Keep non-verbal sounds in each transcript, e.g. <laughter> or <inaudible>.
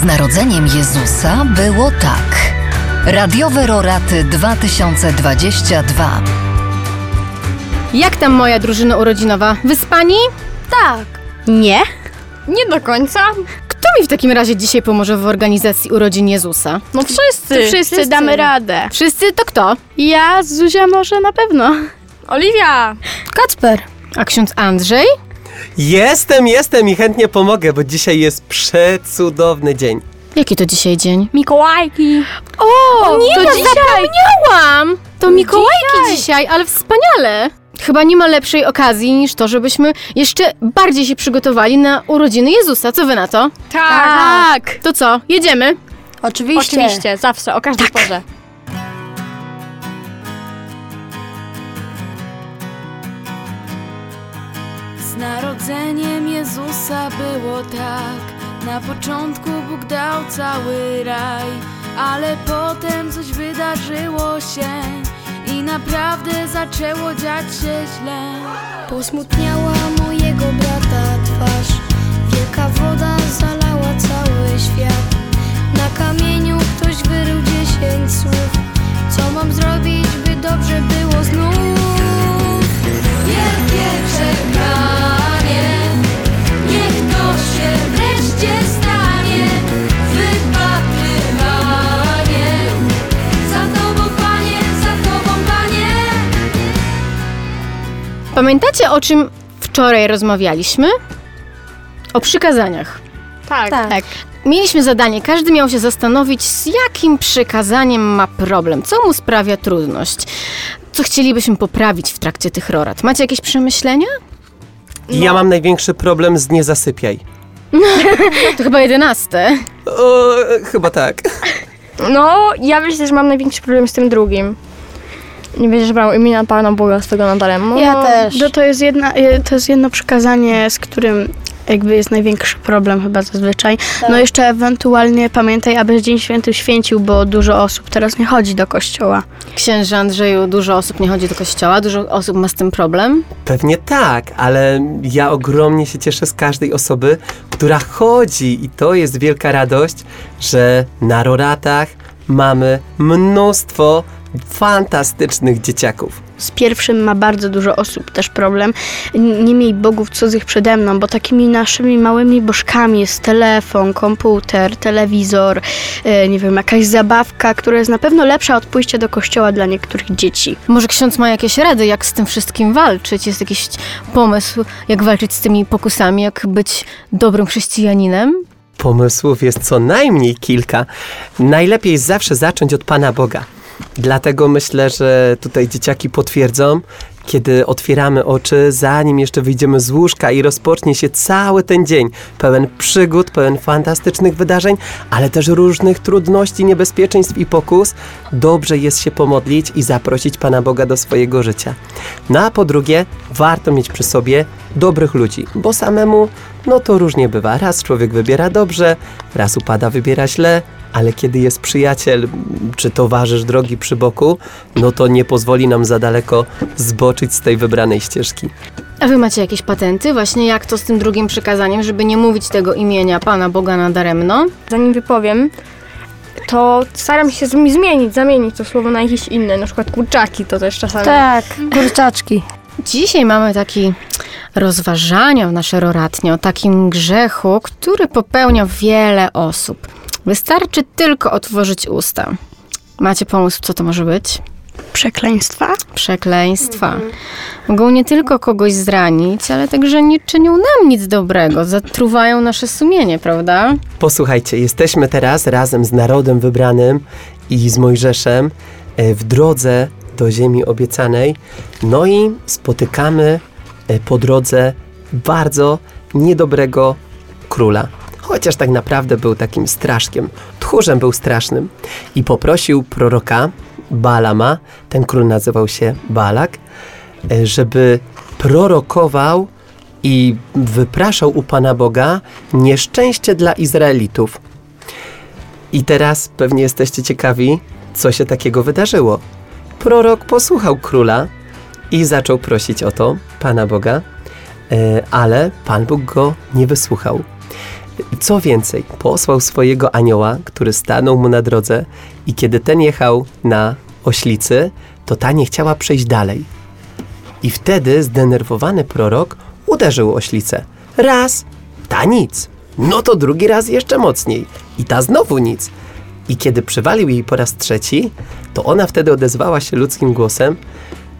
Z narodzeniem Jezusa było tak. Radiowe Roraty 2022. Jak tam moja drużyna urodzinowa? Wyspani? Tak. Nie. Nie do końca. Kto mi w takim razie dzisiaj pomoże w organizacji urodzin Jezusa? No wszyscy. Wszyscy, damy radę. Wszyscy to kto? Ja, Zuzia może na pewno. Oliwia. Kacper. A ksiądz Andrzej? Jestem, jestem i chętnie pomogę, bo dzisiaj jest przecudowny dzień. Jaki to dzisiaj dzień? Mikołajki. O, nie, to ja dzisiaj. zapomniałam! To Mikołajki dzisiaj. ale wspaniale! Chyba nie ma lepszej okazji niż to, żebyśmy jeszcze bardziej się przygotowali na urodziny Jezusa. Co wy na to? Tak. To co, jedziemy? Oczywiście. Oczywiście, zawsze, o każdej porze. Narodzeniem Jezusa było tak. Na początku Bóg dał cały raj, ale potem coś wydarzyło się i naprawdę zaczęło dziać się źle. Posmutniała mojego brata twarz Wielka woda zalała cały świat Na kamieniu ktoś wyrył dziesięć słów Pamiętacie o czym wczoraj rozmawialiśmy? O przykazaniach. Tak. Tak. Mieliśmy zadanie, każdy miał się zastanowić, z jakim przykazaniem ma problem, co mu sprawia trudność, co chcielibyśmy poprawić w trakcie tych rorat. Macie jakieś przemyślenia? I ja mam największy problem z nie zasypiaj. <laughs> To chyba jedenaste. O, chyba tak. No, ja myślę, że mam największy problem z tym drugim. Nie będziesz brał imienia Pana Boga z tego nadarem. No, Ja też. To, to, jest jedna, je- to jest jedno przekazanie, z którym jakby jest największy problem chyba zazwyczaj. No jeszcze ewentualnie pamiętaj, abyś Dzień Święty święcił, bo dużo osób teraz nie chodzi do kościoła. Księże Andrzeju, dużo osób nie chodzi do kościoła, dużo osób ma z tym problem. Pewnie tak, ale ja ogromnie się cieszę z każdej osoby, która chodzi i to jest wielka radość, że na roratach mamy mnóstwo fantastycznych dzieciaków. Z pierwszym ma bardzo dużo osób też problem. Nie miej bogów cudzych przede mną, bo takimi naszymi małymi bożkami jest telefon, komputer, telewizor, e, nie wiem, jakaś zabawka, która jest na pewno lepsza od pójścia do kościoła dla niektórych dzieci. Może ksiądz ma jakieś rady, jak z tym wszystkim walczyć? Jest jakiś pomysł, jak walczyć z tymi pokusami, jak być dobrym chrześcijaninem? Pomysłów jest co najmniej kilka. Najlepiej zawsze zacząć od Pana Boga. Dlatego myślę, że tutaj dzieciaki potwierdzą, kiedy otwieramy oczy, zanim jeszcze wyjdziemy z łóżka i rozpocznie się cały ten dzień, pełen przygód, pełen fantastycznych wydarzeń, ale też różnych trudności, niebezpieczeństw i pokus, dobrze jest się pomodlić i zaprosić Pana Boga do swojego życia. No a po drugie, warto mieć przy sobie dobrych ludzi, bo samemu, no to różnie bywa. Raz człowiek wybiera dobrze, raz upada, wybiera źle, ale kiedy jest przyjaciel czy towarzysz drogi przy boku, no to nie pozwoli nam za daleko zboczyć z tej wybranej ścieżki. A wy macie jakieś patenty? Właśnie jak to z tym drugim przykazaniem, żeby nie mówić tego imienia Pana Boga nadaremno? Zanim wypowiem, to staram się zmi- zmienić, zamienić to słowo na jakieś inne, na przykład kurczaki, to też czasami. Tak, kurczaczki. Dzisiaj mamy taki rozważania w nasze roratnie o takim grzechu, który popełnia wiele osób. Wystarczy tylko otworzyć usta. Macie pomysł, co to może być? Przekleństwa? Przekleństwa. Mogą nie tylko kogoś zranić, ale także nie czynią nam nic dobrego. Zatruwają nasze sumienie, prawda? Posłuchajcie, jesteśmy teraz razem z narodem wybranym i z Mojżeszem e, w drodze do ziemi obiecanej. No i spotykamy e, po drodze bardzo niedobrego króla. Chociaż tak naprawdę był takim straszkiem. Tchórzem był strasznym. I poprosił proroka Balama, ten król nazywał się Balak, e, żeby prorokował i wypraszał u Pana Boga nieszczęście dla Izraelitów. I teraz pewnie jesteście ciekawi, co się takiego wydarzyło. Prorok posłuchał króla i zaczął prosić o to Pana Boga, e, ale Pan Bóg go nie wysłuchał. Co więcej, posłał swojego anioła, który stanął mu na drodze i kiedy ten jechał na oślicy, to ta nie chciała przejść dalej. I wtedy zdenerwowany prorok uderzył oślicę. Raz, ta nic. No to drugi raz jeszcze mocniej. I ta znowu nic. I kiedy przywalił jej po raz trzeci, to ona wtedy odezwała się ludzkim głosem: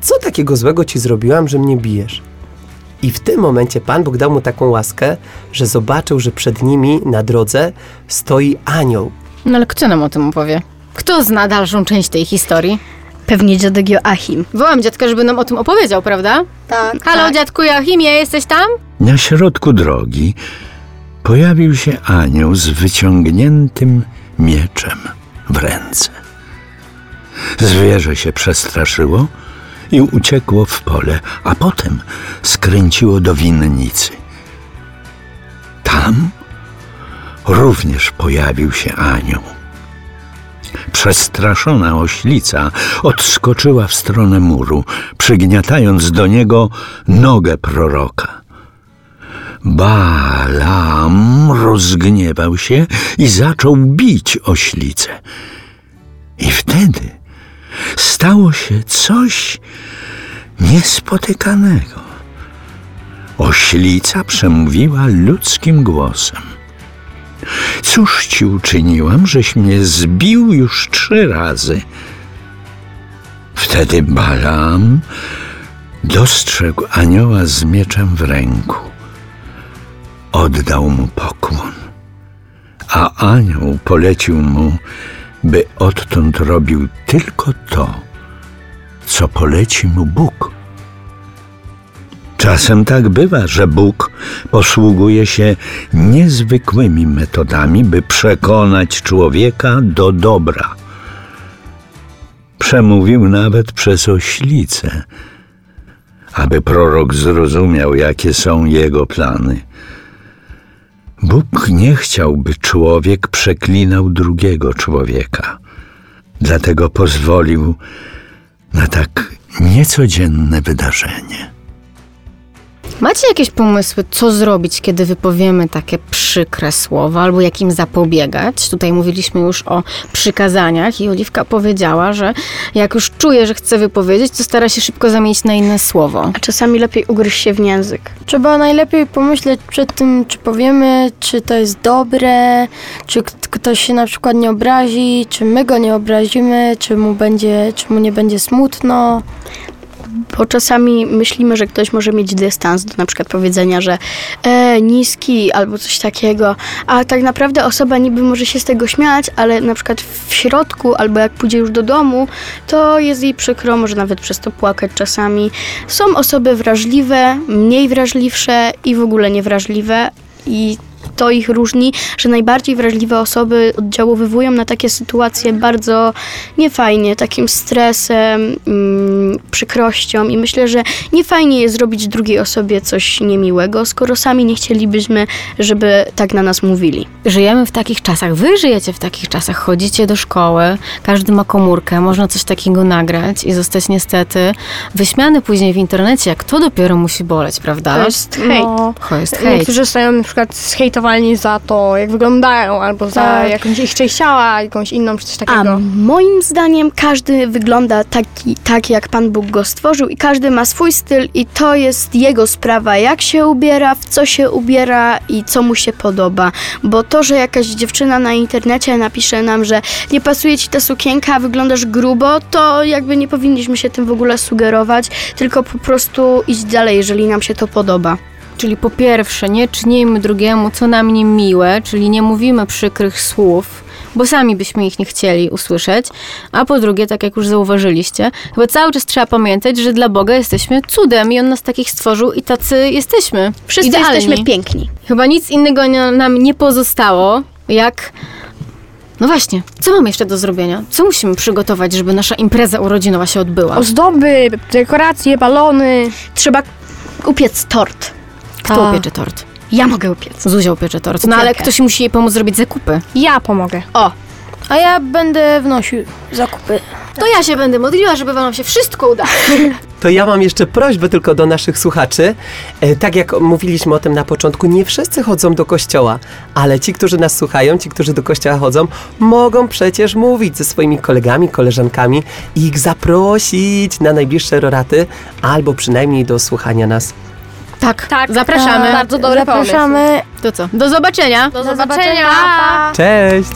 Co takiego złego ci zrobiłam, że mnie bijesz? I w tym momencie Pan Bóg dał mu taką łaskę, że zobaczył, że przed nimi na drodze stoi anioł. No ale kto nam o tym opowie? Kto zna dalszą część tej historii? Pewnie dziadek Joachim. Wołam dziadka, żeby nam o tym opowiedział, prawda? Tak. Halo, dziadku Joachimie, jesteś tam? Na środku drogi pojawił się anioł z wyciągniętym mieczem w ręce. Zwierzę się przestraszyło i uciekło w pole, a potem skręciło do winnicy. Tam również pojawił się anioł. Przestraszona oślica odskoczyła w stronę muru, przygniatając do niego nogę proroka. Balam rozgniewał się i zaczął bić oślicę. I wtedy stało się coś niespotykanego. Oślica przemówiła ludzkim głosem. Cóż ci uczyniłam, żeś mnie zbił już trzy razy? Wtedy Balam dostrzegł anioła z mieczem w ręku. Oddał mu pokłon, a anioł polecił mu, by odtąd robił tylko to, co poleci mu Bóg. Czasem tak bywa, że Bóg posługuje się niezwykłymi metodami, by przekonać człowieka do dobra. Przemówił nawet przez oślicę, aby prorok zrozumiał, jakie są jego plany. Bóg nie chciał, by człowiek przeklinał drugiego człowieka. Dlatego pozwolił na tak niecodzienne wydarzenie. Macie jakieś pomysły, co zrobić, kiedy wypowiemy takie przykre słowa, albo jakim zapobiegać? Tutaj mówiliśmy już o przykazaniach i Oliwka powiedziała, że jak już czuje, że chce wypowiedzieć, to stara się szybko zamienić na inne słowo. A czasami lepiej ugryźć się w język. Trzeba najlepiej pomyśleć przed tym, czy powiemy, czy to jest dobre, czy ktoś się na przykład nie obrazi, czy my go nie obrazimy, czy mu, będzie, czy mu nie będzie smutno. Bo czasami myślimy, że ktoś może mieć dystans do na przykład powiedzenia, że e, niski albo coś takiego, a tak naprawdę osoba niby może się z tego śmiać, ale na przykład w środku albo jak pójdzie już do domu, to jest jej przykro, może nawet przez to płakać czasami. Są osoby wrażliwe, mniej wrażliwsze i w ogóle niewrażliwe i to ich różni, że najbardziej wrażliwe osoby oddziałowywują na takie sytuacje bardzo niefajnie, takim stresem, mm, przykrością i myślę, że niefajnie jest zrobić drugiej osobie coś niemiłego, skoro sami nie chcielibyśmy, żeby tak na nas mówili. Żyjemy w takich czasach, wy żyjecie w takich czasach, chodzicie do szkoły, każdy ma komórkę, można coś takiego nagrać i zostać niestety wyśmiany później w internecie, jak to dopiero musi boleć, prawda? To jest hejt. No, To jest hejt. niektórzy zostają na przykład zhejtowani za to, jak wyglądają, albo za Tak. jakąś ich część ciała, jakąś inną, czy coś A takiego. moim zdaniem każdy wygląda taki, tak, jak Pan Bóg go stworzył i każdy ma swój styl i to jest jego sprawa, jak się ubiera, w co się ubiera i co mu się podoba. Bo to, że jakaś dziewczyna na internecie napisze nam, że nie pasuje ci ta sukienka, a wyglądasz grubo, to jakby nie powinniśmy się tym w ogóle sugerować, tylko po prostu iść dalej, jeżeli nam się to podoba. Czyli po pierwsze, nie czynimy drugiemu co nam nie miłe, czyli nie mówimy przykrych słów, bo sami byśmy ich nie chcieli usłyszeć. A po drugie, tak jak już zauważyliście, chyba cały czas trzeba pamiętać, że dla Boga jesteśmy cudem i On nas takich stworzył i tacy jesteśmy. Wszyscy Idealni. jesteśmy piękni. Chyba nic innego nie, nam nie pozostało, jak... No właśnie, co mamy jeszcze do zrobienia? Co musimy przygotować, żeby nasza impreza urodzinowa się odbyła? Ozdoby, dekoracje, balony. Trzeba upiec tort. Kto A. upiecze tort? Ja mogę upiec. Zuzia upiecze tort. No ale ktoś musi jej pomóc zrobić zakupy. Ja pomogę. O, A ja będę wnosił zakupy. To ja się będę modliła, żeby wam się wszystko udało. To ja mam jeszcze prośbę tylko do naszych słuchaczy. E, tak jak mówiliśmy o tym na początku, nie wszyscy chodzą do kościoła, ale ci, którzy nas słuchają, ci, którzy do kościoła chodzą, mogą przecież mówić ze swoimi kolegami, koleżankami i ich zaprosić na najbliższe roraty, albo przynajmniej do słuchania nas. Tak, Tak. zapraszamy. Bardzo dobry pomysł. Zapraszamy. To co? Do zobaczenia. Do zobaczenia. Cześć!